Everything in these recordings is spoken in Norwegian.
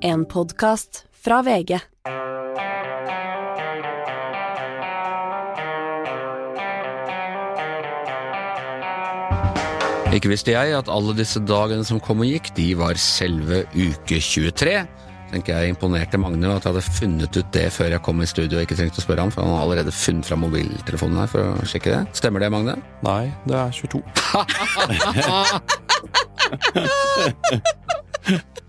En podkast fra VG. Ikke visste jeg at alle disse dagene som kom og gikk, de var selve uke 23. Tenker jeg imponerte Magne at jeg hadde funnet ut det før jeg kom i studio og ikke trengte å spørre ham, for han har allerede funnet fram mobiltelefonen her for å sjekke det. Stemmer det, Magne? Nei, det er 22.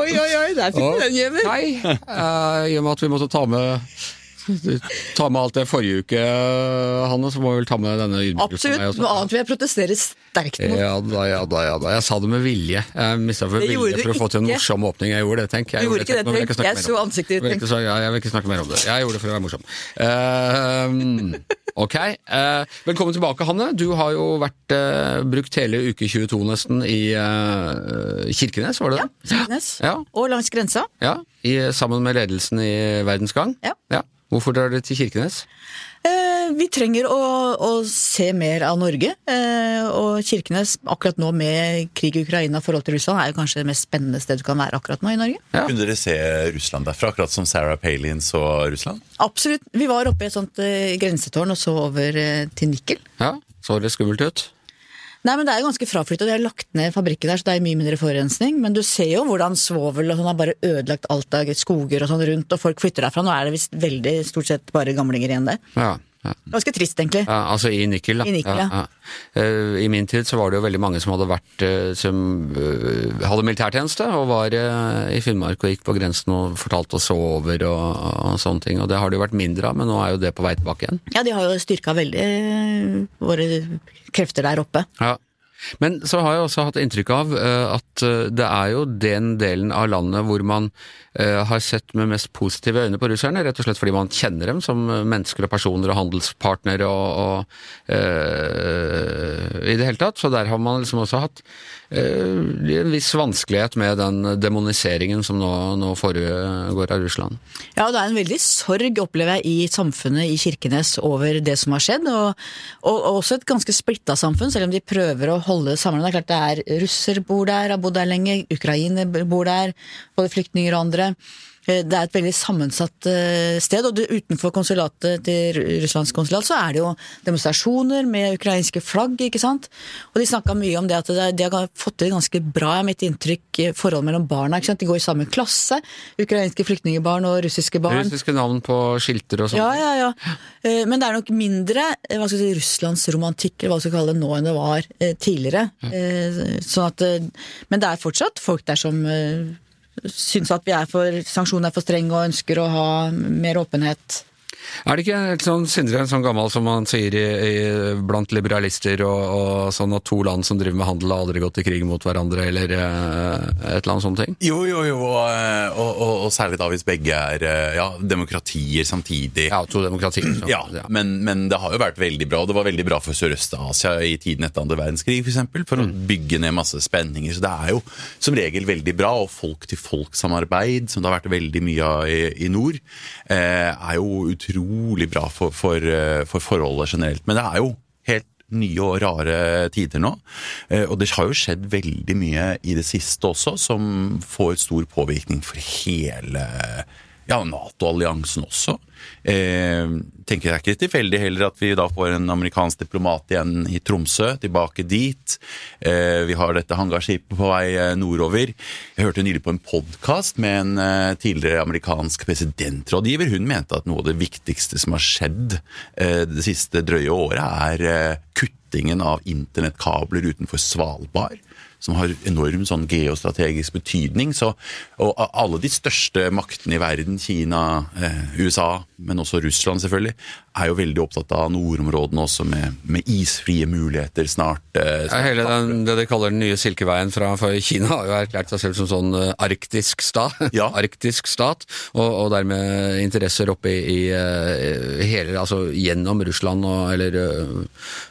Oi, oi, oi, der fikk du den, Jemmer. Nei, eh, i og med at vi måtte ta med Ta med alt det forrige uke, Hanne, så må vi vel ta med denne ydmykelsen. Absolutt. jeg. Noe annet vil jeg protestere sterkt mot. Ja da, ja da, ja da. Jeg sa det med vilje. Jeg mista for Det vilje for å få til en morsom åpning. Jeg gjorde det, tenk. Jeg gjorde det, jeg tenk. snakke Jeg mer så ansiktet ditt, Jeg ja, jeg vil ikke snakke mer om det. Jeg gjorde det for å være morsom. Uh, ok. Eh, velkommen tilbake, Hanne. Du har jo vært eh, brukt hele uke 22 nesten i eh, Kirkenes, var det det? Ja. Kirkenes. Ja. Og langs grensa. Ja, i, sammen med ledelsen i Verdensgang. Ja. Hvorfor drar dere til Kirkenes? Eh, vi trenger å, å se mer av Norge. Eh, og Kirkenes, akkurat nå med krig i Ukraina i forhold til Russland, er jo kanskje det mest spennende stedet du kan være akkurat nå i Norge. Ja. Kunne dere se Russland derfra, akkurat som Sarah Palin så Russland? Absolutt. Vi var oppe i et sånt eh, grensetårn og så over eh, til Nikkel. Ja, Så det skummelt ut? Nei, men Det er jo ganske fraflyttet. De har lagt ned fabrikken der, så det er mye mindre forurensning. Men du ser jo hvordan svovel og sånn har bare ødelagt alt av skoger og sånn rundt, og folk flytter derfra. Nå er det visst veldig stort sett bare gamlinger igjen der. Ja. Ja. Ganske trist, egentlig. Ja, altså i Nikkel, da. I Nikkel, ja. Ja, I min tid så var det jo veldig mange som hadde vært eh, som eh, hadde militærtjeneste og var eh, i Finnmark og gikk på grensen og fortalte og så over og, og sånne ting. Og det har det jo vært mindre av, men nå er jo det på vei tilbake igjen. Ja, de har jo styrka veldig eh, våre krefter der oppe. Ja. Men så har jeg også hatt inntrykk av eh, at eh, det er jo den delen av landet hvor man eh, har sett med mest positive øyne på russerne, rett og slett fordi man kjenner dem som eh, mennesker og personer og handelspartnere og, og eh, i det hele tatt. Så der har man liksom også hatt eh, en viss vanskelighet med den demoniseringen som nå, nå foregår av Russland. Ja, det er en veldig sorg, opplever jeg, i samfunnet i Kirkenes over det som har skjedd. Og, og, og også et ganske splitta samfunn, selv om de prøver å holde det sammen. Det er klart det er russer bor der, har bodd der lenge, ukrainere bor der, både flyktninger og andre. Eh, Det er et veldig sammensatt eh, sted, og utenfor konsulatet til Russlands konsulat så er det jo demonstrasjoner med ukrainske flagg, ikke sant. Og de snakka mye om det at de har fått til ganske bra, er mitt inntrykk, eh, forhold mellom barna. ikke sant? De går i samme klasse, ukrainske flyktningbarn og russiske barn. Russiske navn på skilter og sånn. Ja, ja, ja. Men det er nok mindre hva skal si, Russlands romantikk, eller hva skal jeg kalle det nå, enn det var tidligere. Ja. Sånn at, men det er fortsatt folk der som syns at vi er for, sanksjonene er for strenge og ønsker å ha mer åpenhet. Er det ikke et sånn Sindre, sånn gammel som man sier i, i, blant liberalister og, og sånn at to land som driver med handel har aldri gått i krig mot hverandre, eller eh, et eller annet sånt ting? Jo, jo, jo, og, og, og, og særlig da hvis begge er eh, ja, demokratier samtidig. Ja, to demokratier. så- Ja, men, men det har jo vært veldig bra, og det var veldig bra for Sørøst-Asia i tiden etter andre verdenskrig, for, eksempel, for å bygge ned masse spenninger. Så det er jo som regel veldig bra, og folk-til-folk-samarbeid, som det har vært veldig mye av i, i nord, eh, er jo utrolig bra for, for, eh, for forholdet generelt. Men det er jo helt nye og rare tider nå. Eh, Og det har jo skjedd veldig mye i det siste også, som får stor påvirkning for hele ja, Nato-alliansen også. Eh, tenker Det er ikke tilfeldig heller at vi da får en amerikansk diplomat igjen i Tromsø, tilbake dit. Eh, vi har dette hangarskipet på vei eh, nordover. Jeg hørte nylig på en podkast med en eh, tidligere amerikansk presidentrådgiver. Hun mente at noe av det viktigste som har skjedd eh, det siste drøye året, er eh, kuttingen av internettkabler utenfor Svalbard som har enorm sånn geostrategisk betydning. Så, og alle de største maktene i verden, Kina, eh, USA, men også Russland selvfølgelig, er jo veldig opptatt av nordområdene også, med, med isfrie muligheter snart. Eh, Ja, hele den, det de kaller den nye Silkeveien fra, fra Kina har jo erklært seg selv som sånn eh, arktisk stat, Ja. arktisk stat og, og dermed interesser oppe i, i eh, hele, altså gjennom Russland, og, eller eh,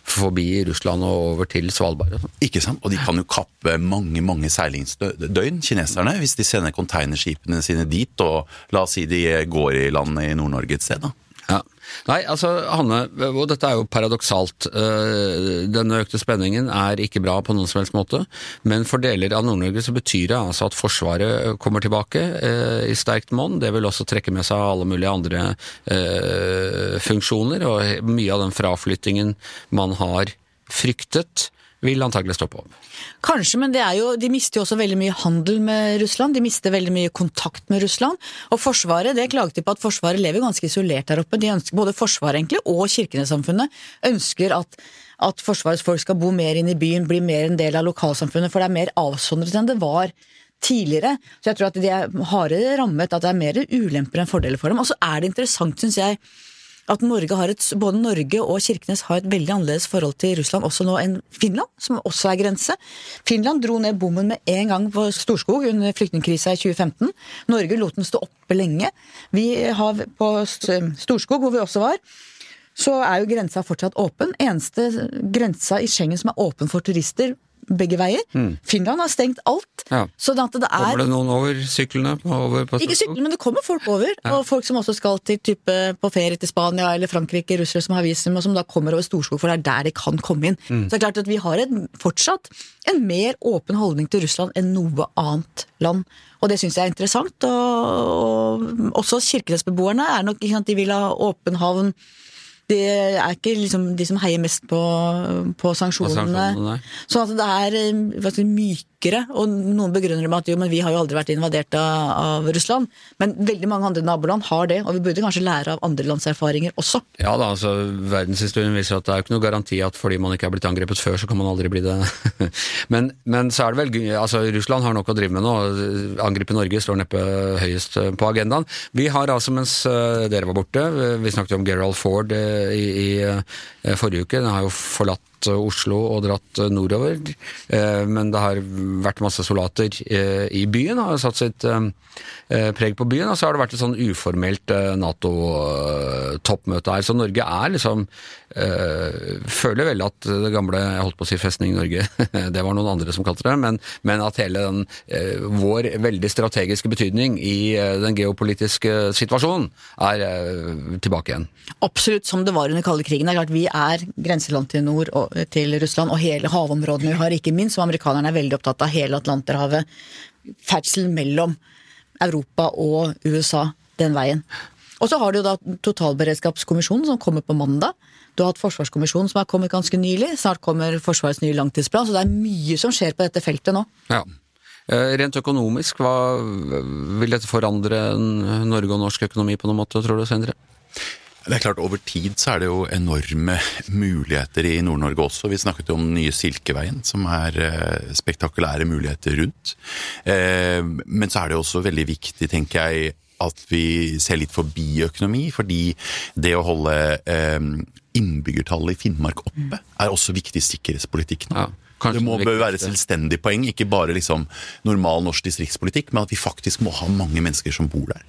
forbi Russland og over til Svalbard. og sånn. Ikke sant? Og de kan jo kappe mange mange seilingsdøgn, kineserne, hvis de sender containerskipene sine dit, og la oss si de går i land i Nord-Norge et sted. da. Ja. Nei, altså Hanne, og dette er jo paradoksalt. Den Denne økte spenningen er ikke bra på noen som helst måte, men for deler av Nord-Norge så betyr det altså at Forsvaret kommer tilbake eh, i sterkt monn. Det vil også trekke med seg alle mulige andre eh, funksjoner, og mye av den fraflyttingen man har fryktet, vil antagelig stoppe opp. Kanskje, men det er jo, de mister jo også veldig mye handel med Russland. De mister veldig mye kontakt med Russland. Og Forsvaret, det klaget de på at Forsvaret lever ganske isolert der oppe. De ønsker, Både Forsvaret egentlig og kirkenesamfunnet ønsker at, at Forsvarets folk skal bo mer inn i byen, bli mer en del av lokalsamfunnet, for det er mer avsondret enn det var tidligere. Så jeg tror at de er hardere rammet, at det er mer ulemper enn fordeler for dem. Og så er det interessant, syns jeg, at Norge har et, både Norge og Kirkenes har et veldig annerledes forhold til Russland også nå enn Finland, som også er grense. Finland dro ned bommen med en gang på Storskog under flyktningkrisa i 2015. Norge lot den stå oppe lenge. Vi har på Storskog, hvor vi også var, så er jo grensa fortsatt åpen. Eneste grensa i Schengen som er åpen for turister begge veier. Finland har stengt alt. Ja. Sånn at det er Kommer det noen over syklene? Over ikke syklene, men det kommer folk over. Og folk som også skal til type på ferie til Spania eller Frankrike, russere som har visum, og som da kommer over Storskog, for det er der de kan komme inn. Så det er klart at vi har en, fortsatt en mer åpen holdning til Russland enn noe annet land. Og det syns jeg er interessant. Og, og også Kirkenesbeboerne er nok ikke sant, de vil ha åpen havn. Det er ikke liksom de som heier mest på, på sanksjonene. nei. Sånn at det er eh, si, mykere, og noen begrunner det med at jo, men vi har jo aldri vært invadert av, av Russland. Men veldig mange andre naboland har det, og vi burde kanskje lære av andre lands erfaringer også. Ja da, altså verdenshistorien viser at det er jo ikke noe garanti at fordi man ikke er blitt angrepet før, så kan man aldri bli det. men, men så er det vel altså Russland har nok å drive med nå. Angripe Norge står neppe høyest på agendaen. Vi har altså, mens eh, dere var borte, vi snakket jo om Gerald Ford eh, i, i eh, forrige uke. Den har jo forlatt eh, Oslo og dratt eh, nordover. Eh, Men det har vært masse soldater i byen, har satt sitt preg på byen. Og så har det vært et sånn uformelt Nato-toppmøte her. Så Norge er liksom Føler vel at det gamle Jeg holdt på å si Festning Norge, det var noen andre som kalte det, men, men at hele den vår veldig strategiske betydning i den geopolitiske situasjonen er tilbake igjen. Absolutt som det var under kalde krigen. Det er klart Vi er grenseland til nord og til Russland, og hele havområdene vi har, ikke minst, som amerikanerne er veldig opptatt av, hele Atlanterhavet. Ferdsel mellom Europa og USA den veien. Og så har du da totalberedskapskommisjonen som kommer på mandag. Du har hatt forsvarskommisjonen som har kommet ganske nylig. Snart kommer Forsvarets nye langtidsplan. Så det er mye som skjer på dette feltet nå. Ja. Eh, Rent økonomisk, hva vil dette forandre Norge og norsk økonomi på noen måte, tror du, Sindre? Det er klart, Over tid så er det jo enorme muligheter i Nord-Norge også. Vi snakket jo om den nye Silkeveien, som er eh, spektakulære muligheter rundt. Eh, men så er det jo også veldig viktig, tenker jeg, at vi ser litt forbi økonomi. Fordi det å holde eh, innbyggertallet i Finnmark oppe er også viktig sikkerhetspolitikk nå. Ja, kanskje det må bør være selvstendig poeng, ikke bare liksom normal norsk distriktspolitikk, men at vi faktisk må ha mange mennesker som bor der.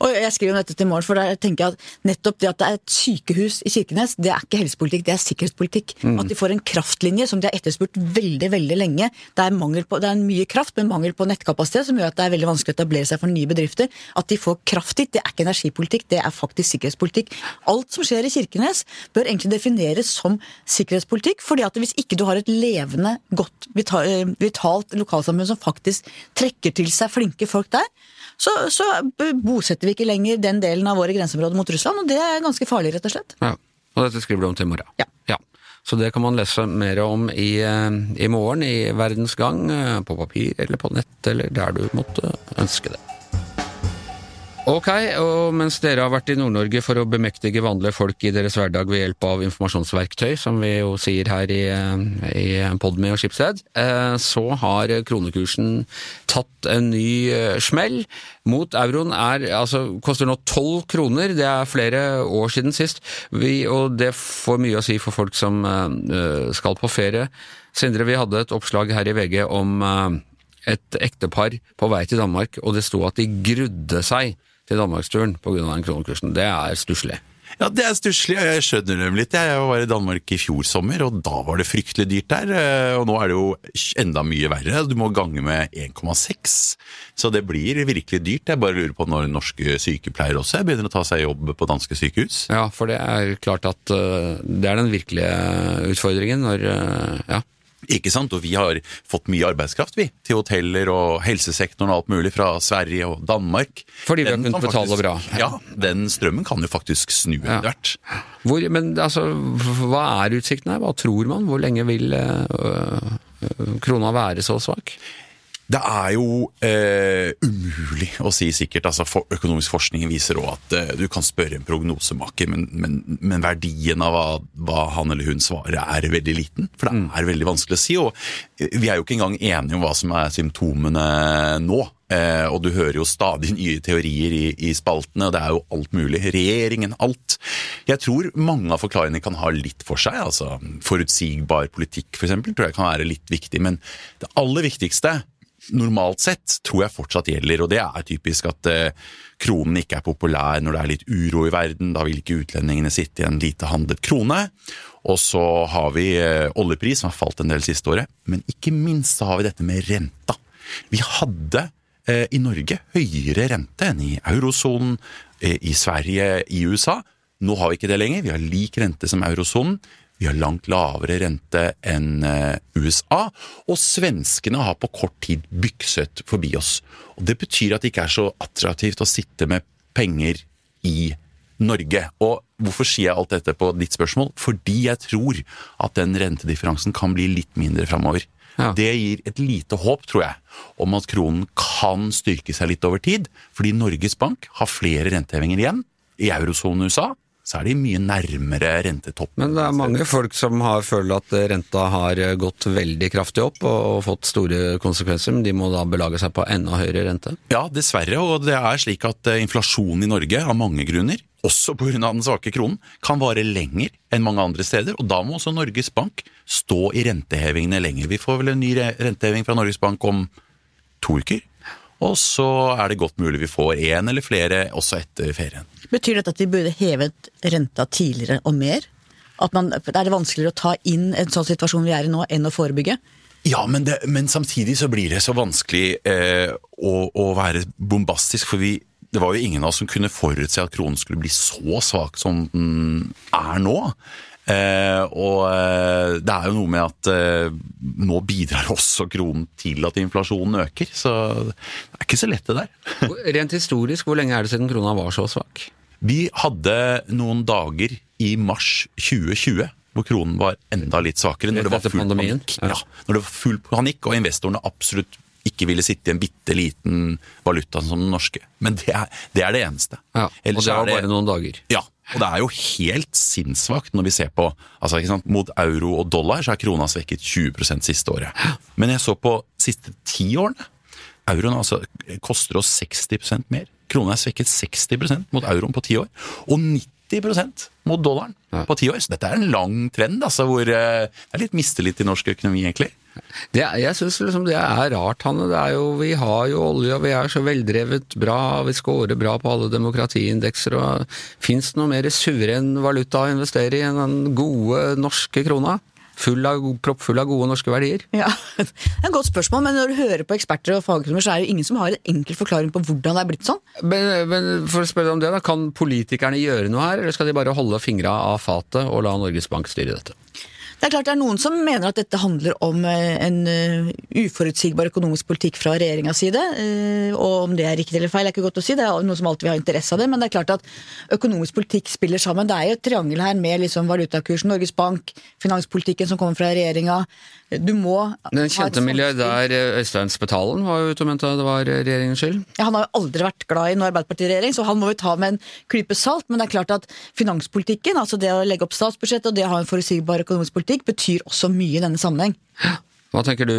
Og jeg skriver om dette til morgen, for der tenker jeg at nettopp det at det er et sykehus i Kirkenes, det er ikke helsepolitikk, det er sikkerhetspolitikk. At de får en kraftlinje som de har etterspurt veldig, veldig lenge. Det er, mangel på, det er mye kraft, men mangel på nettkapasitet som gjør at det er veldig vanskelig å etablere seg for nye bedrifter. At de får kraft dit, det er ikke energipolitikk, det er faktisk sikkerhetspolitikk. Alt som skjer i Kirkenes bør egentlig defineres som sikkerhetspolitikk, fordi at hvis ikke du har et levende, godt, eh, vitalt lokalsamfunn som faktisk trekker til seg flinke folk der, så, så bosetter vi ikke lenger den delen av våre grenseområder mot Russland, og det er ganske farlig, rett og slett. Ja, og dette skriver du om til i morgen. Ja. Så det kan man lese mer om i, eh, i morgen i Verdens Gang, eh, på papir eller på nett, eller der du måtte ønske det. Ok, og mens dere har vært i Nord-Norge for å bemektige vanlige folk i deres hverdag ved hjelp av informasjonsverktøy, som vi jo sier her i, eh, i Podme og Skipsted, eh, så har kronekursen tatt en ny eh, smell. Mot euroen er, altså, koster nå 12 kroner, det er flere år siden sist, vi, og det får mye å si for folk som skal på ferie. Sindre, vi hadde et oppslag her i VG om et ektepar på vei til Danmark, og det sto at de grudde seg til danmarksturen pga. den kronekursen. Det er stusslig. Ja, det er stusslig. og Jeg skjønner dem litt. Jeg var i Danmark i fjor sommer, og da var det fryktelig dyrt der. eh, Og nå er det jo enda mye verre. Du må gange med 1,6. Så det blir virkelig dyrt. Jeg bare lurer på når norske sykepleiere også begynner å ta seg jobb på danske sykehus. Ja, for det er klart at eh, det er den virkelige utfordringen når eh, Ja. Ikke sant? Og vi har fått mye arbeidskraft, vi. Til hoteller og helsesektoren og alt mulig fra Sverige og Danmark. Fordi vi har kunnet betale bra. Ja, den strømmen kan jo faktisk snu Ja. etter hvert. Hvor, men altså, hva er utsiktene her? Hva tror man? Hvor lenge vil eh, øh, krona være så svak? Det er jo eh, umulig å si sikkert. altså for, Økonomisk forskning viser òg at eh, du kan spørre en prognosemaker, men, men, men verdien av hva, hva han eller hun svarer er veldig liten. For det er veldig vanskelig å si. Og eh, vi er jo ikke engang enige om hva som er symptomene nå. Eh, og du hører jo stadig nye teorier i, i spaltene, og det er jo alt mulig. Regjeringen, alt. Jeg tror mange av forklaringene kan ha litt for seg. altså Forutsigbar politikk for eksempel, tror jeg kan være litt viktig. Men det aller viktigste normalt sett tror jeg fortsatt gjelder, og det er typisk at eh, kronen ikke er populær når det er litt uro i verden. Da vil ikke utlendingene sitte i en lite handlet krone. Og så har vi eh, oljepris, som har falt en del siste året. Men ikke minst så har vi dette med renta. Vi hadde eh, i Norge høyere rente enn i eurosonen, i Sverige, i USA. Nå har vi ikke det lenger. Vi har lik rente som eurosonen. Vi har langt lavere rente enn eh, USA, og svenskene har på kort tid bykset forbi oss. Og Det betyr at det ikke er så attraktivt å sitte med penger i Norge. Og hvorfor sier jeg alt dette på ditt spørsmål? Fordi jeg tror at den rentedifferansen kan bli litt mindre framover. Ja. Det gir et lite håp, tror jeg, om at kronen kan styrke seg litt over tid, fordi Norges Bank har flere rentehevinger igjen. I eurosonen USA så er de mye nærmere rentetoppen. Men det er mange folk som har følt at renta har gått veldig kraftig opp og fått store konsekvenser, men de må da belage seg på enda høyere rente. Ja, dessverre. Og det er slik at eh, inflasjonen i Norge av mange grunner, også pga. den svake kronen, kan vare lenger enn mange andre steder. Og da må også Norges Bank stå i rentehevingene lenger. Vi får vel en ny re- renteheving fra Norges Bank om to uker. Og så er det godt mulig vi får én eller flere også etter ferien. Betyr dette at vi burde hevet renta tidligere og mer? Man, er det vanskeligere å ta inn en sånn situasjon vi er i nå, enn å forebygge? Ja, men, det, men samtidig så blir det så vanskelig eh, å, å være bombastisk, for vi, det var jo ingen av oss som kunne forutse at kronen skulle bli så svak som den er nå. Eh, og eh, det er jo noe med at eh, nå bidrar også kronen til at inflasjonen øker, så det er ikke så lett det der. Rent historisk, hvor lenge er det siden krona var så svak? Vi hadde noen dager i mars 2020 hvor kronen var enda litt svakere. Når det var full panikk. Ja. Når det var full panikk, og investorene absolutt ikke ville sitte i en bitte liten valuta som den norske. Men det er det, er det eneste. Ja, og Ellers det var bare noen dager. Ja, og det er jo helt sinnssvakt når vi ser på altså ikke sant, Mot euro og dollar så er krona svekket 20% siste året. Men jeg så på siste ti årene. Euroen altså koster oss 60% mer. Krona er svekket 60% mot euroen på ti år. Og 90 mot dollaren på ti år. Så dette er en lang trend altså, hvor eh, det er litt mistillit i norsk økonomi, egentlig. Det, jeg syns liksom det er rart, Hanne. Det er jo, vi har jo olje, og vi er så veldrevet bra, vi scorer bra på alle demokratiindekser. og Fins det noe mer suveren valuta å investere i enn den gode norske krona? Full av, proppfull av gode norske verdier? Ja, Det er et godt spørsmål, men når du hører på eksperter og fagøkonomer, så er det jo ingen som har en enkel forklaring på hvordan det er blitt sånn. Men, men for å spørre om det, da, kan politikerne gjøre noe her, eller skal de bare holde fingra av fatet og la Norges Bank styre dette? Det er klart det er noen som mener at dette handler om eh, en eh, uforutsigbar økonomisk politikk fra regjeringas side. eh, Og om det er riktig eller feil, er ikke godt å si. Det er noe som alltid vil ha interesse av det. Men det er klart at økonomisk politikk spiller sammen. Det er jo et triangel her med liksom valutakursen, Norges Bank, finanspolitikken som kommer fra regjeringa. Du må Den kjente samspill. milliardær Øystein var jo ute og mente det var regjeringens skyld. Ja, han har jo aldri vært glad i noe Arbeiderparti-regjering, så han må vi ta med en klype salt. Men det er klart at finanspolitikken, altså det å legge opp statsbudsjettet og det å ha en forutsigbar økonomisk politikk, betyr også mye i denne sammenheng. Hva tenker du,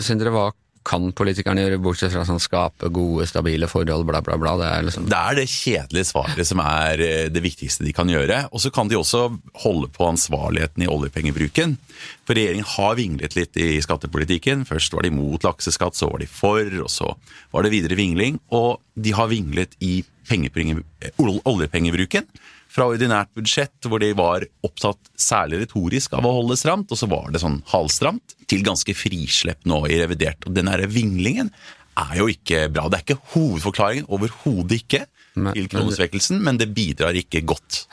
Sindre, hva kan politikerne gjøre, bortsett fra sånn skape gode, stabile forhold, bla, bla, bla? Det er liksom Det er det kjedelige svaret som er eh, det viktigste de kan gjøre. Og så kan de også holde på ansvarligheten i oljepengebruken. For regjeringen har vinglet litt i skattepolitikken. Først var de mot lakseskatt, så var de for, og så var det videre vingling. Og de har vinglet i pengepenger- ol- oljepengebruken fra ordinært budsjett, hvor de var opptatt særlig retorisk av å holde stramt, og så var det sånn halvstramt, til ganske frislepp nå i revidert. Og den derre vinglingen er jo ikke bra. Det er ikke hovedforklaringen, overhodet ikke, Men- til kronesvekkelsen, men det bidrar ikke godt.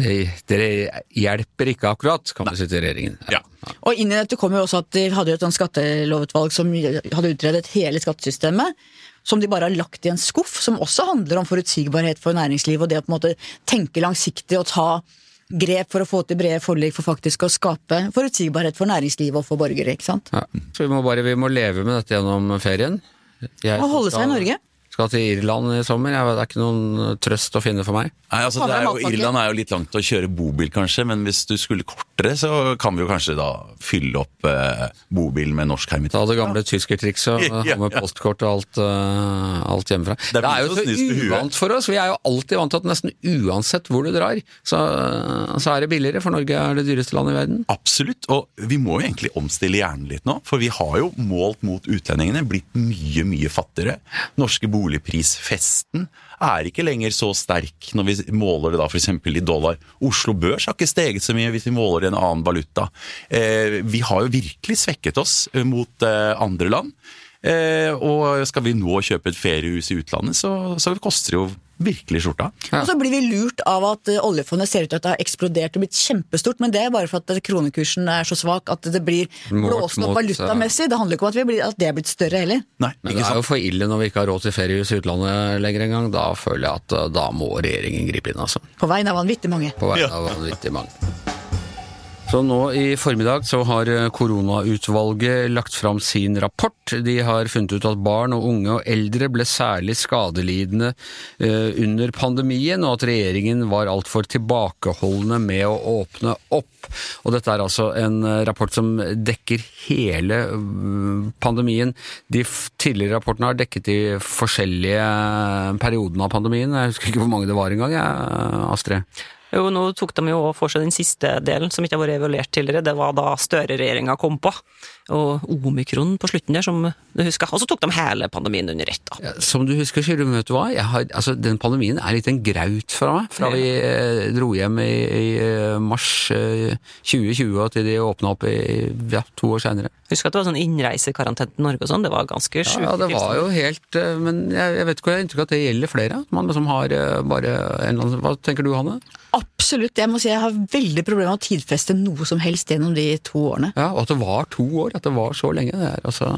Det, dere hjelper ikke akkurat, kan du si til regjeringen. Ja. Og inn i dette kom jo også at de hadde jo et skattelovutvalg som hadde utredet hele skattesystemet. Som de bare har lagt i en skuff, som også handler om forutsigbarhet for næringslivet. Og det å på en måte tenke langsiktig og ta grep for å få til brede forlik for faktisk å skape forutsigbarhet for næringslivet og for borgere. ikke sant? Ja. Så vi må bare vi må leve med dette gjennom ferien. Jeg Og holde seg i Norge. Skal til Irland i sommer. Vet- det er ikke noen trøst å finne for meg. Nei, altså, det er jo. Irland er jo litt langt å kjøre bobil, kanskje, men hvis du skulle kortere, så kan vi jo kanskje da fylle opp eh, bobilen med norsk Ta hermetikk. det gamle tyskertrikset og Ja, med postkort og alt, uh, alt hjemmefra. Det Det er er, jo så uvant for oss. Vi er jo alltid vant til at nesten uansett hvor du drar, så, så er det billigere, for Norge er det dyreste landet i verden. Absolutt, og vi må jo egentlig omstille hjernen litt nå, for vi har jo målt mot utlendingene blitt mye, mye fattigere. Norske boligprisfesten er ikke lenger så sterk når vi måler det da f.eks. i dollar. Oslo Børs har ikke steget så mye hvis vi måler i en annen valuta. Eh, vi har jo virkelig svekket oss eh, mot eh, andre land. Eh, og skal vi nå kjøpe et feriehus i utlandet, så, så koster det jo virkelig skjorta. Ja. Og så blir vi lurt av at eh, oljefondet ser ut til at det har eksplodert og blitt kjempestort, men det er bare for at kronekursen er så svak at det blir blåst opp valutamessig. Det handler ikke om at, vi blir, at det er blitt større heller. Nei, Men ikke det er sant? jo for ille når vi ikke har råd til feriehus i utlandet lenger engang. Da føler jeg at eh, da må regjeringen gripe inn, altså. På vegne av vanvittig mange. På vegne Ja. av vanvittig mange. Så nå i formiddag så har eh, koronautvalget lagt fram sin rapport. De har funnet ut at barn og unge og eldre ble særlig skadelidende eh, under pandemien, og at regjeringen var altfor tilbakeholdne med å åpne opp. Og dette er altså en eh, rapport som dekker hele mm, pandemien. De tidligere rapportene har dekket de forskjellige periodene av pandemien. Jeg husker ikke hvor mange det var engang, Astrid. Jo, nå tok de jo for seg den siste delen, som ikke har vært evaluert tidligere. Det var da Støre-regjeringa kom på. Og omikron på slutten der, som du husker. Og så tok de hele pandemien under ett, da. Ja, Som du husker, Kyrre, vet du hva? Jeg har, altså, den pandemien er litt en graut fra meg. Fra Ja. vi eh, dro hjem i, i eh, mars eh, 2020 og til de åpna opp i ja, to år seinere. Husker at det var sånn innreisekarantene til Norge og sånn. Det var ganske sjukt. Ja, det var jo helt eh, Men jeg, jeg vet ikke, jeg har inntrykk av at det gjelder flere. At man liksom har eh, bare en eller annen Hva tenker du, Hanne? Absolutt. Jeg må si jeg har veldig problemer med å tidfeste noe som helst gjennom de to årene. Ja, Og at det var to år. At det var så lenge. Det er altså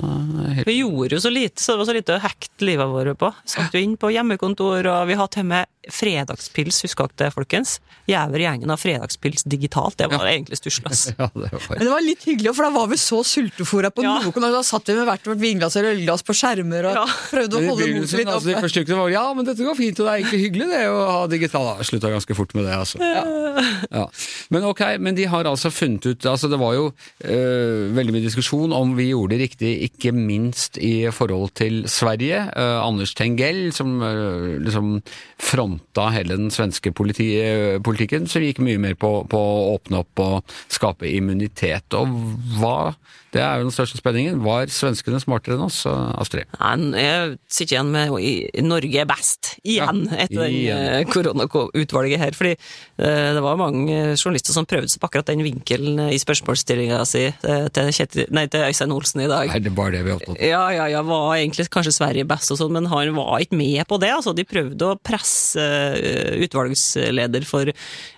helt Vi gjorde jo så lite, så det var så lite å hekte livet vårt på. Satt jo inn på hjemmekontor, og vi hadde til og med fredagspils, husker dere det, folkens? Jæver gjengen av fredagspils digitalt. Det var egentlig stusslig. Ja, det var Men det var litt hyggelig, for da var vi så sultefòra på Ja. noen og Da satt vi med hvert vårt vinglass eller ølglass på skjermer og Ja. prøvde å holde motet litt altså, de oppe. første ukene var ja, men dette går fint, og det er egentlig hyggelig det å ha digital. Jeg slutta ganske fort med det, altså. Ja. Men ok, men de har altså funnet ut altså Det var jo øh, veldig mye diskusjon om vi gjorde det riktig, ikke minst i forhold til Sverige. Uh, Anders Tengell, som øh, liksom fronta hele den svenske politi, politikken, som gikk mye mer på, på å åpne opp og skape immunitet. Og hva Det er jo den største spenningen. Var svenskene smartere enn oss, Astrid? Nei, jeg sitter igjen med i- Norge er best, igjen, Ja, etter igjen. eh, koronautvalget her. Fordi eh, det var mange journalister som prøvde seg på akkurat den vinkelen eh, i spørsmålsstillinga si eh, til, Kjetil, nei, til Øystein Olsen i dag. Nei, det var det vi opptatt? Ja, ja, ja, var egentlig kanskje Sverige best og sånn, men han var ikke med på det. altså De prøvde å presse eh, utvalgsleder for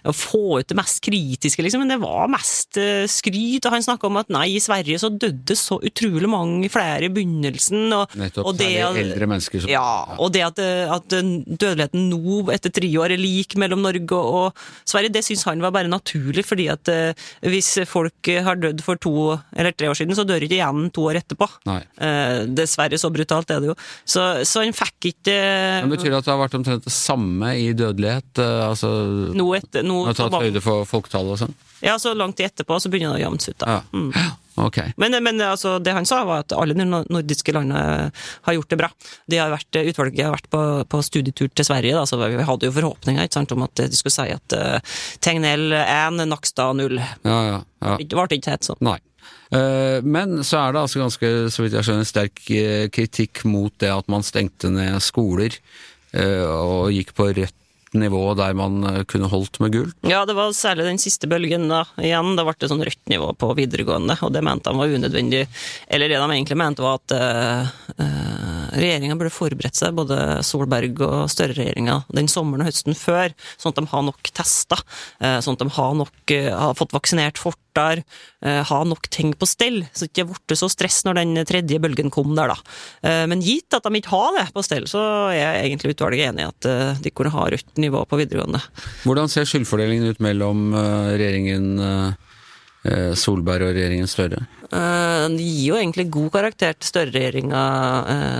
å få ut det mest kritiske, liksom, men det var mest eh, skryt. Og han snakka om at nei, i Sverige så døde så utrolig mange flere i begynnelsen. Og, Nettopp. og det, særlig eldre mennesker som ja, og det at, eh, at dødeligheten nå, etter tre år, er lik mellom Norge og, Sverige, det syns han var bare naturlig, fordi at eh, hvis folk har dødd for to eller tre år siden, så dør ikke igjen to år etterpå. Eh, dessverre, så brutalt er det jo. Så, så han fikk ikke Men Betyr det at det har vært omtrent det samme i dødelighet? eh, Altså noe etter noe, Har tatt høyde for folketallet og sånn? Ja, så langt etterpå så begynner det å jevne seg ut. da. Ja. Mm. Ok. Men, men altså, det han sa, var at alle de nordiske landene har gjort det bra. De har vært, utvalget har vært på, på studietur til Sverige, da, så vi hadde jo forhåpninger sant, om at de skulle si at uh, Tegnell 1, Nakstad 0. Ja, ja, ja. Det ble ikke helt sånn. Nei. Eh, Men så er det altså ganske, så vidt jeg skjønner, sterk eh, kritikk mot det at man stengte ned skoler eh, og gikk på rødt nivå der man eh, kunne holdt med gull? Ja, det var særlig den siste bølgen. da. Igjen, da ble det sånn rødt nivå på videregående, og det mente de var unødvendig. Eller det de egentlig mente, var at uh, uh, regjeringa burde forberedt seg, både Solberg og Støre-regjeringa, den sommeren og høsten før, sånn at de har nok tester, sånn at de har, nok, har fått vaksinert fortere, ha nok ting på stell, så det ikke ble så stress når den tredje bølgen kom der, da. Men gitt at de ikke har det på stell, så er jeg egentlig utvalget enig i at de kunne ha rødt nivå på videregående. Hvordan ser skyldfordelingen ut mellom regjeringen Solberg og regjeringen Støre? Det gir jo egentlig god karakter til Støre-regjeringa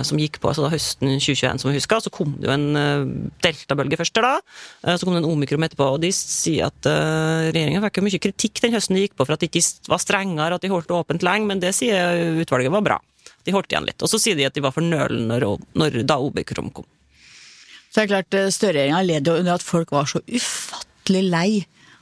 som gikk på altså da høsten 2021, som vi husker. Så kom det jo en deltabølge først da. Så kom det en omikron etterpå, og de sier at regjeringa fikk jo mye kritikk den høsten de gikk på for at de ikke var strengere, at de holdt åpent lenge, men det sier utvalget var bra. De holdt igjen litt. Og så sier de at de var for nølende når, når da omikron kom. Så det er klart, Støre-regjeringa led jo under at folk var så ufattelig lei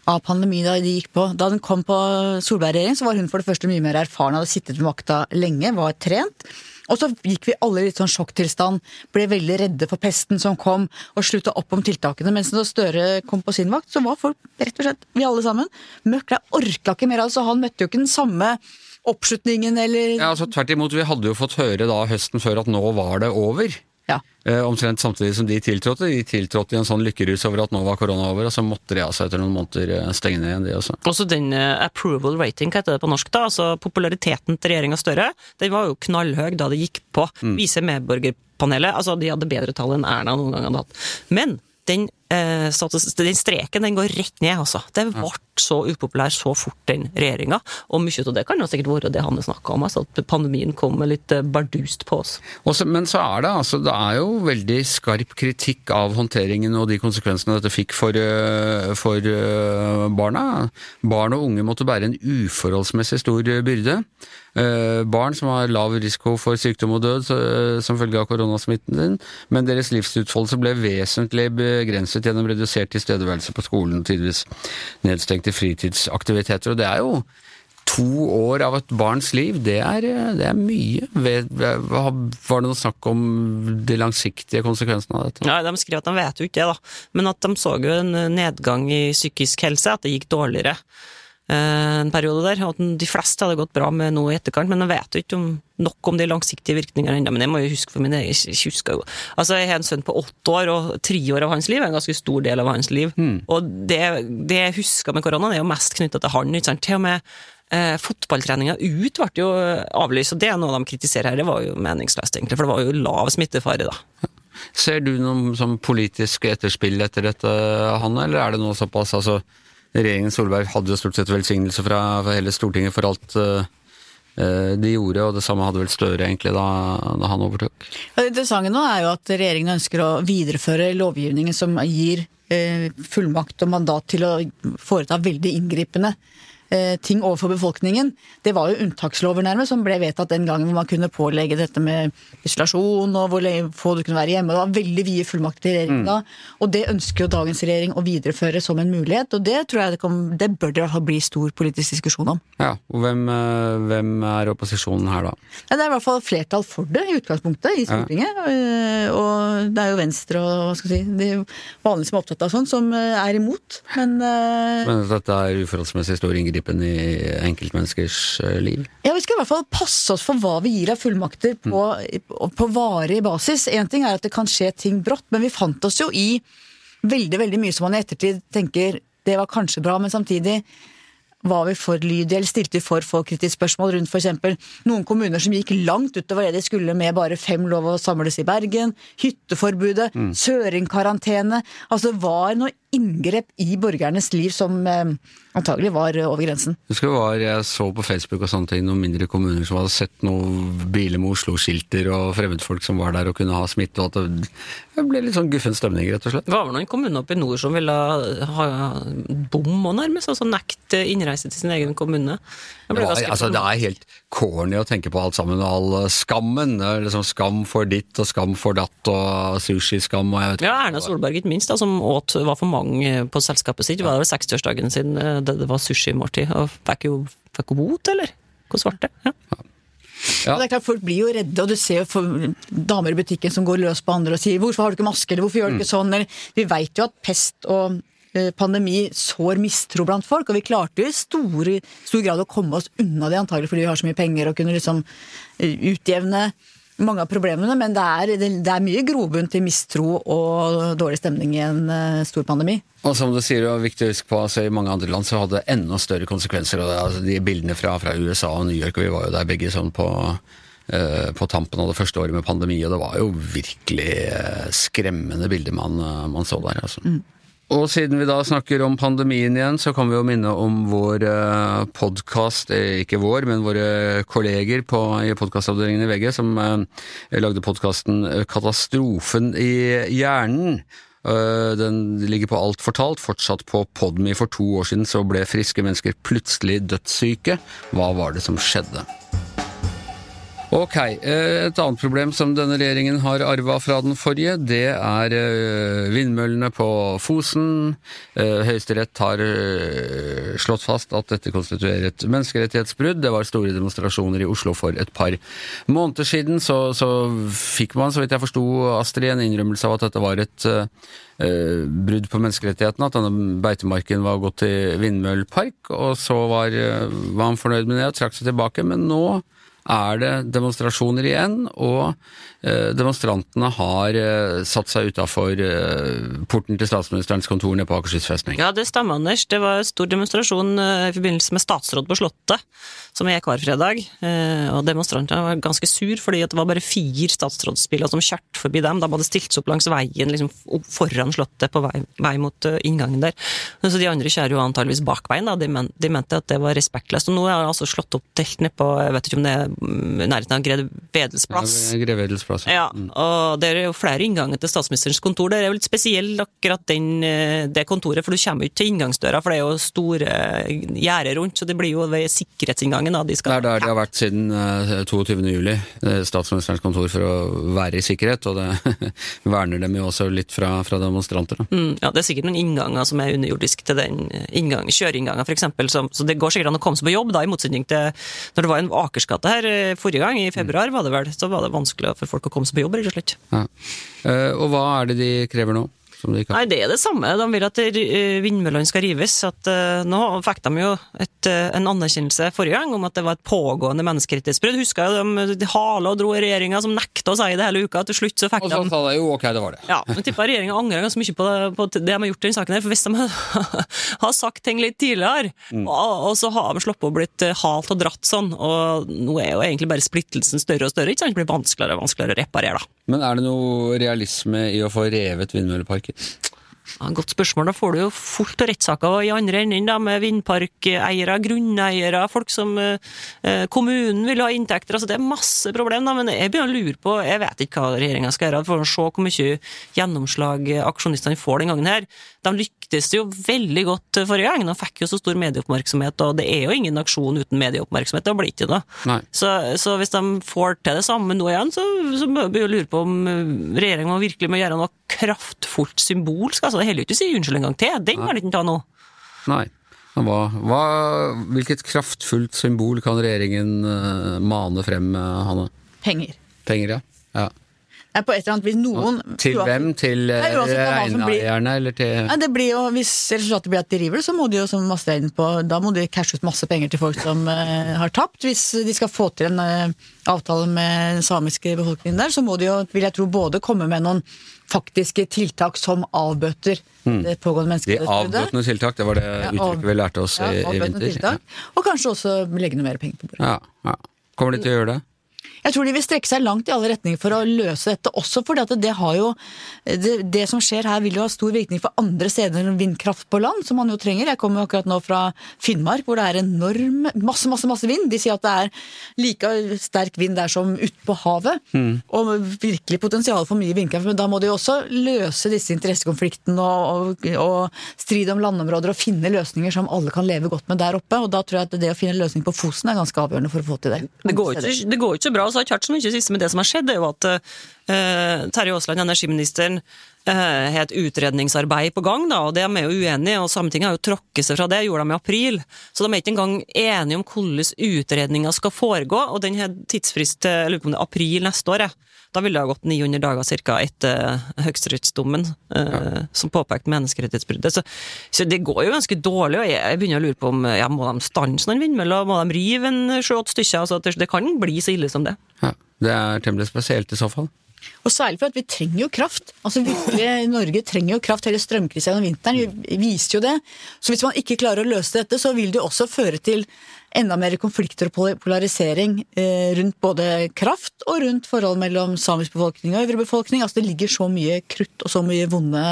av pandemien da de gikk på. Da den kom på Solberg-regjering, så var hun for det første mye mer erfaren, hadde sittet med makta lenge, var trent. Og så gikk vi alle i litt sånn sjokktilstand, ble veldig redde for pesten som kom, og slutta opp om tiltakene. Mens da Støre kom på sin vakt, så var folk rett og slett, vi alle sammen, møkla orka ikke mer av det, så han møtte jo ikke den samme oppslutningen eller Ja, altså Tvert imot, vi hadde jo fått høre da høsten før at nå var det over. Ja. Eh, omtrent samtidig som de tiltrådte. De tiltrådte i en sånn lykkerus over at nå var korona over, og så måtte de altså etter noen måneder stenge ned igjen, de også. Også den uh, approval rating, hva heter det på norsk, da, altså populariteten til regjeringa Støre, den var jo knallhøy da det gikk på. Mm. Viser medborgerpanelet, altså de hadde bedre tall enn Erna noen gang hadde hatt. Men den, eh, den streken den går rett ned, altså. Det ble så upopulær så fort, den regjeringa. Og mye av det kan jo sikkert være det han har snakka om, altså at pandemien kom med litt bardust på oss. Også, men så er det altså, det er jo veldig skarp kritikk av håndteringen og de konsekvensene dette fikk for, for barna. Barn og unge måtte bære en uforholdsmessig stor byrde. Barn som har lav risiko for sykdom og død som følge av koronasmitten, men deres livsutfoldelse ble vesentlig begrenset gjennom redusert tilstedeværelse på skolen og tidvis nedstengte fritidsaktiviteter. Og det er jo to år av et barns liv, det er, det er mye. Var det noe snakk om de langsiktige konsekvensene av dette? Ja, De skriver at de vet jo ikke det, da. Men at de så jo en nedgang i psykisk helse, at det gikk dårligere en periode der, at de fleste hadde gått bra med noe i etterkant, men jeg vet jo ikke om, nok om de langsiktige virkningene ennå. Men jeg må jo huske for min egen husker jo. Altså, jeg har en sønn på åtte år, og tre år av hans liv er en ganske stor del av hans liv. Mm. Og det, det jeg husker med koronaen, er jo mest knytta til han. ikke sant? Til og med eh, fotballtreninga ut ble jo avlyst, og det er noe de kritiserer her. Det var jo meningsløst, egentlig, for det var jo lav smittefare da. Ser du noe som politisk etterspill etter dette, Hanne, eller er det noe såpass altså regjeringen Solberg hadde jo stort sett velsignelse fra, hele Stortinget for alt uh, de gjorde, og det samme hadde vel Støre egentlig da, da han overtok. Det interessante nå er jo at regjeringen ønsker å videreføre lovgivningen som gir eh, fullmakt og mandat til å foreta veldig inngripende ting overfor befolkningen. Det var jo unntakslover nærmest som ble vedtatt den gangen hvor man kunne pålegge dette med isolasjon og hvor få du kunne være hjemme. Det var veldig vide fullmakter til regjeringen da. Mm. Og det ønsker jo dagens regjering å videreføre som en mulighet. Og det tror jeg det, kan, det bør det i hvert fall bli stor politisk diskusjon om. Ja, og hvem, hvem, er opposisjonen her da? Ja, det er i hvert fall flertall for det i utgangspunktet i Stortinget. Ja. Og det er jo Venstre og hva skal jeg si, de vanlige som er opptatt av sånn, som er imot. Men, Men dette er uforholdsmessig stor inngripende i enkeltmenneskers liv? Ja, Vi skal i hvert fall passe oss for hva vi gir av fullmakter på, mm. på varig basis. Én ting er at det kan skje ting brått, men vi fant oss jo i veldig veldig mye som man i ettertid tenker det var kanskje bra, men samtidig var vi for lydige, eller stilte vi for få kritiske spørsmål rundt f.eks. noen kommuner som gikk langt utover det de skulle med bare fem lov å samles i Bergen, hytteforbudet, mm. søringkarantene Altså det var noe inngrep i borgernes liv som eh, antagelig var over grensen. Husker det var, Jeg så på Facebook og sånne ting, noen mindre kommuner som hadde sett noen biler med Oslo-skilter og fremmedfolk som var der og kunne ha smitte, og at det ble litt sånn guffen stemning, rett og slett. Det var vel noen kommuner oppe i nord som ville ha bom og nærmest, altså nekte innreise til sin egen kommune. Det, var, altså, det er helt corny å tenke på alt sammen, og all skammen. Er liksom skam for ditt og skam for datt og sushiskam og jeg vet Ja, Erna Solberg ikke minst, da, som åt var for mange på selskapet sitt. Det var vel 60-årsdagen sin det, det var sushimåltid, og fikk jo fikk bot, eller? Hvordan ble det? Ja. Ja. Og det er klart Folk blir jo redde, og du ser jo damer i butikken som går løs på andre og sier 'hvorfor har du ikke maske', eller 'hvorfor gjør du ikke Mm. sånn', eller Vi veit jo at pest og eh, pandemi sår mistro blant folk, og vi klarte jo i stor, stor grad å komme oss unna det, antagelig fordi vi har så mye penger og kunne liksom eh, utjevne mange av problemene, men det er, det, er mye grobunn til mistro og dårlig stemning i en eh, stor pandemi. Og som du sier, er viktig å huske på, altså, i mange andre land så hadde det enda større konsekvenser. Og det, altså, de bildene fra, fra USA og New York, og vi var jo der begge sånn på, eh, på tampen av det første året med pandemi, og det var jo virkelig eh, skremmende bilder man, eh, man så der. Altså. Og siden vi da snakker om pandemien igjen, så kan vi jo minne om vår uh, podkast, ikke vår, men våre kolleger på, i podkastavdelingen i VG, som eh, lagde podkasten Katastrofen i hjernen. Eh, Den ligger på Alt fortalt, fortsatt på Podme. For to år siden så ble friske mennesker plutselig dødssyke. Hva var det som skjedde? Ok, eh, et annet problem som denne regjeringen har arva fra den forrige, det er eh, vindmøllene på Fosen. Eh, Høyesterett har slått fast at dette konstituerer et menneskerettighetsbrudd. Det var store demonstrasjoner i Oslo for et par måneder siden. Så, så fikk man, så vidt jeg forsto, Astrid, en innrømmelse av at dette var et eh, brudd på menneskerettighetene, at denne beitemarken var gått til vindmøllpark. og så var, var han fornøyd med det og trakk seg tilbake, men nå er det demonstrasjoner igjen, og eh, demonstrantene har eh, satt seg utafor eh, porten til statsministerens kontor nede på Akershus festning. Ja, det stemmer, Anders. Det var stor demonstrasjon i forbindelse med statsråd på Slottet, som er hver fredag. Og demonstrantene var ganske sur, fordi det var bare fire statsrådsbiler som kjørte forbi dem. De hadde stilt seg opp langs veien liksom foran Slottet, på vei, vei mot inngangen der. Så de andre kjører jo antageligvis bakveien, da. De, men, de mente at det var respektløst. Og nå er det altså slått opp telt nede på, jeg vet ikke om det er nærheten av Grevedels plass. Ja, Edels plass. Ja, og det er jo flere innganger til statsministerens kontor. Det er jo litt spesiell akkurat den, eh, det kontoret, for du kommer jo ikke til inngangsdøra, for det er jo store gjerder rundt, så det blir jo ved sikkerhetsinngangen. da de Det er der de har vært siden eh, 22. juli, eh, statsministerens kontor, for å være i sikkerhet, og det verner dem jo også litt fra, fra demonstranter. Mm, ja, Det er sikkert noen innganger som er underjordiske til den eh, inngang, kjøreinngangen f.eks. Så, så det går sikkert an å komme seg på jobb, da, i motsetning til når det var en Akersgate her eh, forrige gang, i februar var det vel, så var det vanskelig for folk å komme seg på jobb, rett og slett. Ja. Eh, og hva er det de krever nå? Som de kan. Nei, det er det samme. De vil at eh, vindmøllene skal rives. At, uh, nå fikk de jo et, uh, en anerkjennelse forrige gang om at det var et pågående menneskerettighetsbrudd. Husker jeg de, de hala og dro i regjeringa som nekta å si det hele uka. Til slutt så fikk de Og så sa de jo ok, det var det. Ja, men tippa regjeringa angrer ganske mye på det, på det de har gjort i denne saken. her, for Hvis de har sagt ting litt tidligere, og, og så har de sluppet å blitt halt og dratt sånn, og nå er jo egentlig bare splittelsen større og større. ikke sant? Det blir vanskeligere og vanskeligere å reparere. da. Men er det noe realisme i å få revet vindmølleparker? Godt spørsmål. Da får du jo fort rettssaker i andre enden, da, med vindparkeiere, grunneiere, folk som eh, eh, Kommunen vil ha inntekter. altså Det er masse problem, da, men jeg begynner å lure på Jeg vet ikke hva regjeringa skal gjøre. for å se hvor mye gjennomslag aksjonistene får den gangen her. De lyktes jo veldig godt forrige gang. De fikk jo så stor medieoppmerksomhet, og det er jo ingen aksjon uten medieoppmerksomhet. Det blir ikke det. Så, så hvis de får til det samme nå igjen, så, så begynner jeg å lure på om regjeringa virkelig må gjøre noe kraftfullt symbolsk. Altså, det holder ikke å si unnskyld en gang til. Den kan du ikke ta nå. Nei. Hva, hva, hvilket kraftfullt symbol kan regjeringen eh, mane frem, uh, Hanne? Penger. Penger, ja. ja. På et eller annet vis noen Til hvem? Til reineierne, eller til ja, det blir jo, Hvis resultatet blir at de river det, så må de jo som masse inn på, da må de cashe ut masse penger til folk som uh, har tapt. Hvis de skal få til en uh, avtale med den samiske befolkningen der, så må de jo, vil jeg tro, både komme med noen faktiske tiltak som avbøter det pågående De avbøtende tiltak, det var det Ja, uttrykket vi lærte oss Ja, i, i vinter. tiltak. Og kanskje også legge noe mer penger på bordet. Ja, ja. Kommer de til å gjøre det? Jeg tror de vil strekke seg langt i alle retninger for å løse dette, også fordi at det har jo det, det som skjer her vil jo ha stor virkning for andre steder enn vindkraft på land, som man jo trenger. Jeg kommer jo akkurat nå fra Finnmark, hvor det er enorm masse, masse, masse vind. De sier at det er like sterk vind der som ute på havet. Og virkelig potensial for mye vindkraft. Men da må de jo også løse disse interessekonfliktene og, og, og strid om landområder og finne løsninger som alle kan leve godt med der oppe. Og da tror jeg at det å finne en løsning på Fosen er ganske avgjørende for å få til det. Det går, ikke, det går ikke så bra, så har ikke så mye siste, men det som har skjedd, er jo at uh, Terje Aasland, energiministeren, har et utredningsarbeid på gang, da, og de er jo uenige. og Sametinget har jo tråkket seg fra det, gjorde de i april. Så de er ikke engang enige om hvordan utredninga skal foregå, og den har tidsfrist til jeg lurer på om det er april neste år. jeg. Da ville det ha gått 900 dager cirka etter høyesterettsdommen eh, som påpekte menneskerettighetsbruddet. Så, så det går jo ganske dårlig, og jeg, begynner å lure på om ja, må de stanse noen vindmøller, må de rive en sju-åtte stykker? Altså, det, det kan bli så ille som det. Ja, det er temmelig spesielt i så fall. Og særlig for at vi trenger jo kraft. Altså virkelig, Norge trenger jo kraft. Hele strømkrisa gjennom vinteren vi viste jo det. Så hvis man ikke klarer å løse dette, så vil det jo også føre til enda mer konflikter og polarisering eh, rundt både kraft og rundt forhold mellom samisk befolkning og øvrig befolkning. Altså det ligger så mye krutt og så mye vonde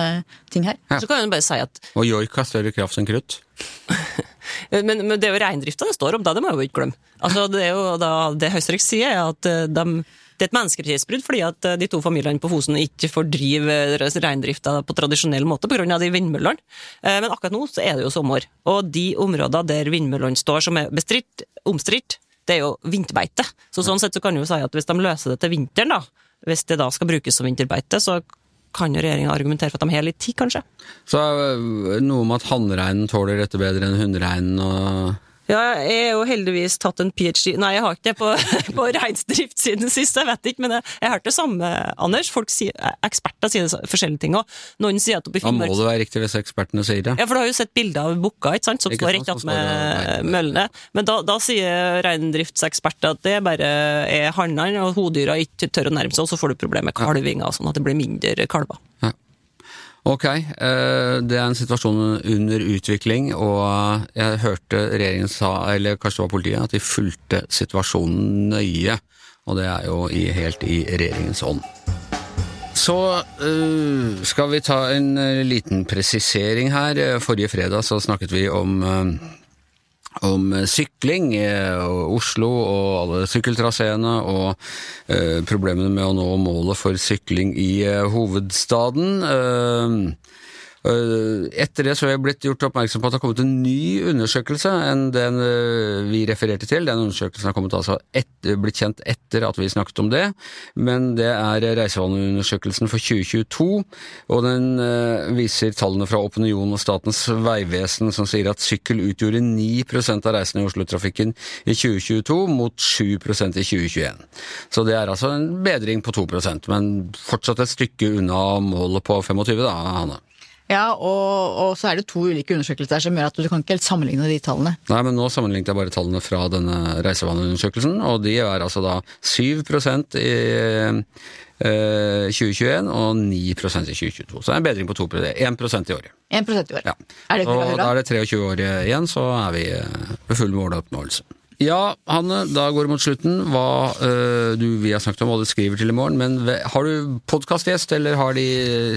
ting her. Ja. Så kan jeg bare si at Og joik har større kraft enn krutt. Men, men det er jo reindrifta det står om, da, det må jeg jo ikke glemme. Altså, det er jo da, det Høyesterett sier, er at eh, de, det er et menneskerettighetsbrudd fordi at eh, de to familiene på Fosen ikke får drive eh, reindrifta på tradisjonell måte pga. de vindmøllene. Eh, Men akkurat nå så er det jo sommer, og de områdene der vindmøllene står som er bestridt, omstridt, det er jo vinterbeite. Så sånn sett så kan du jo si at hvis de løser det til vinteren, da, hvis det da skal brukes som vinterbeite, så kan jo regjeringa argumentere for at de har litt tid, kanskje. Så noe om at hannreinen tåler dette bedre enn hunnreinen og Ja, jeg har jo heldigvis tatt en ph.d. Nei, jeg har ikke det på, på reinsdrift siden sist, jeg vet ikke, men jeg, jeg har hørt det samme, Anders. Folk sier, Eksperter sier forskjellige ting, òg. noen sier at oppe i Da må det være riktig hvis ekspertene sier det. ja, for du har jo sett bilder av bukka ikke sant, som Ikke står rett attmed møllene. Men da, da sier reindriftseksperter at det bare er hannene, og hodyra ikke tør å nærme seg, og så får du problemer med kalvinga, sånn at det blir mindre kalver. Ok, eh, det er en situasjon under utvikling, og jeg hørte regjeringen sa, eller kanskje det var politiet, at de fulgte situasjonen nøye. Og det er jo i, helt i regjeringens ånd. Så eh, skal vi ta en eh, liten presisering her. Forrige fredag så snakket vi om om eh, sykling i Oslo og alle sykkeltraseene og eh, problemene med å nå målet for sykling i eh, hovedstaden. Eh, etter det så er jeg blitt gjort oppmerksom på at det har kommet en ny undersøkelse enn den eh, vi refererte til. Den undersøkelsen har altså blitt kjent etter at vi snakket om det, men det er reisevaneundersøkelsen for 2022, og den eh, viser tallene fra Opinion og Statens vegvesen som sier at sykkel utgjorde 9 av reisene i Oslo-trafikken i 2022 mot 7% i 2021. Så det er altså en bedring på 2% men fortsatt et stykke unna målet på 25 da, Hanne. Ja, og, og så er det to ulike undersøkelser der som gjør at du kan ikke helt sammenligne de tallene. Nei, men nå sammenlignet jeg bare tallene fra denne reisevaneundersøkelsen, og de er altså da 7% i eh, 2021 og 9% i 2022. Så det er en bedring på 2% 1% i året. 1% i år. Ja. Er og da er det 23 år igjen, så er vi eh, ved full måloppnåelse. Ja, Hanne, da går det mot slutten. Hva eh, du, vi har snakket om hva du skriver til i morgen, men har du podkastgjest, eller har de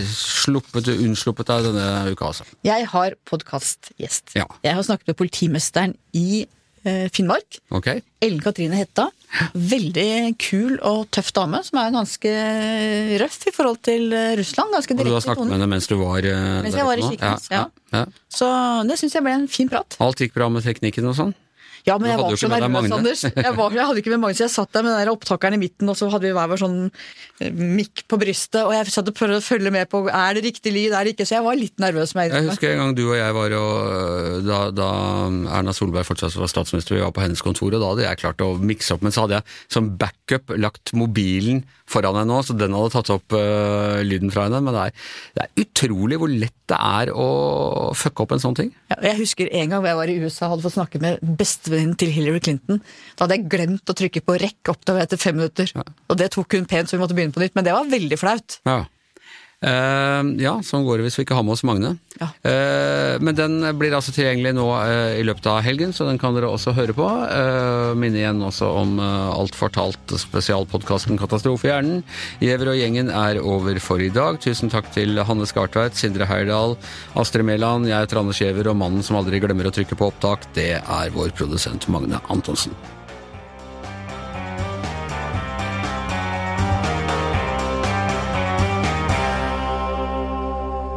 sluppet, unnsluppet deg denne uka, altså? Jeg har podkastgjest. Ja. Jeg har snakket med politimesteren i eh, Finnmark. Ok? Ellen Katrine Hetta. Veldig kul og tøff dame, som er ganske røff i forhold til eh, Russland. Ganske Og du har snakket med henne mens du var Mens jeg var i oppe ja, ja. ja. Så det syns jeg ble en fin prat. Alt gikk bra med teknikken og sånn? Ja, men jeg var så nervøs. Anders. Jeg, var, jeg hadde ikke med Magne, så jeg satt der med den der opptakeren i midten, og så hadde vi hver vår sånn eh, mikk på brystet, og jeg satt og prøvde å følge med på er det riktig lyd, er det ikke, så jeg var litt nervøs. Med Jeg husker en gang du og jeg var og da, da Erna Solberg fortsatt var statsminister, vi var på hennes kontor, og da hadde jeg klart å mikse opp, men så hadde jeg som backup lagt mobilen foran henne nå, så den hadde tatt opp uh, lyden fra henne. Men det er, det er utrolig hvor lett det er å fucke opp en sånn ting. Ja, jeg husker en gang hvor jeg var i USA og hadde fått snakke med bestevenninnen til Hillary Clinton. Da hadde jeg glemt å trykke på rekk oppdaga etter fem minutter. Og det tok hun pent, så vi måtte begynne på nytt. Men det var veldig flaut. Ja. Eh, ja, sånn går det hvis vi ikke har med oss Magne. Ja. Eh, men den blir altså tilgjengelig nå eh, i løpet av helgen, så den kan dere også høre på. Minne igjen også om Alt fortalt, spesialpodkasten Katastrofehjernen. Giæver og gjengen er over for i dag. Tusen takk til Hanne Skartveit, Sindre Heyerdahl, Astrid Mæland, jeg heter Anders Giæver, og mannen som aldri glemmer å trykke på opptak, det er vår produsent Magne Antonsen.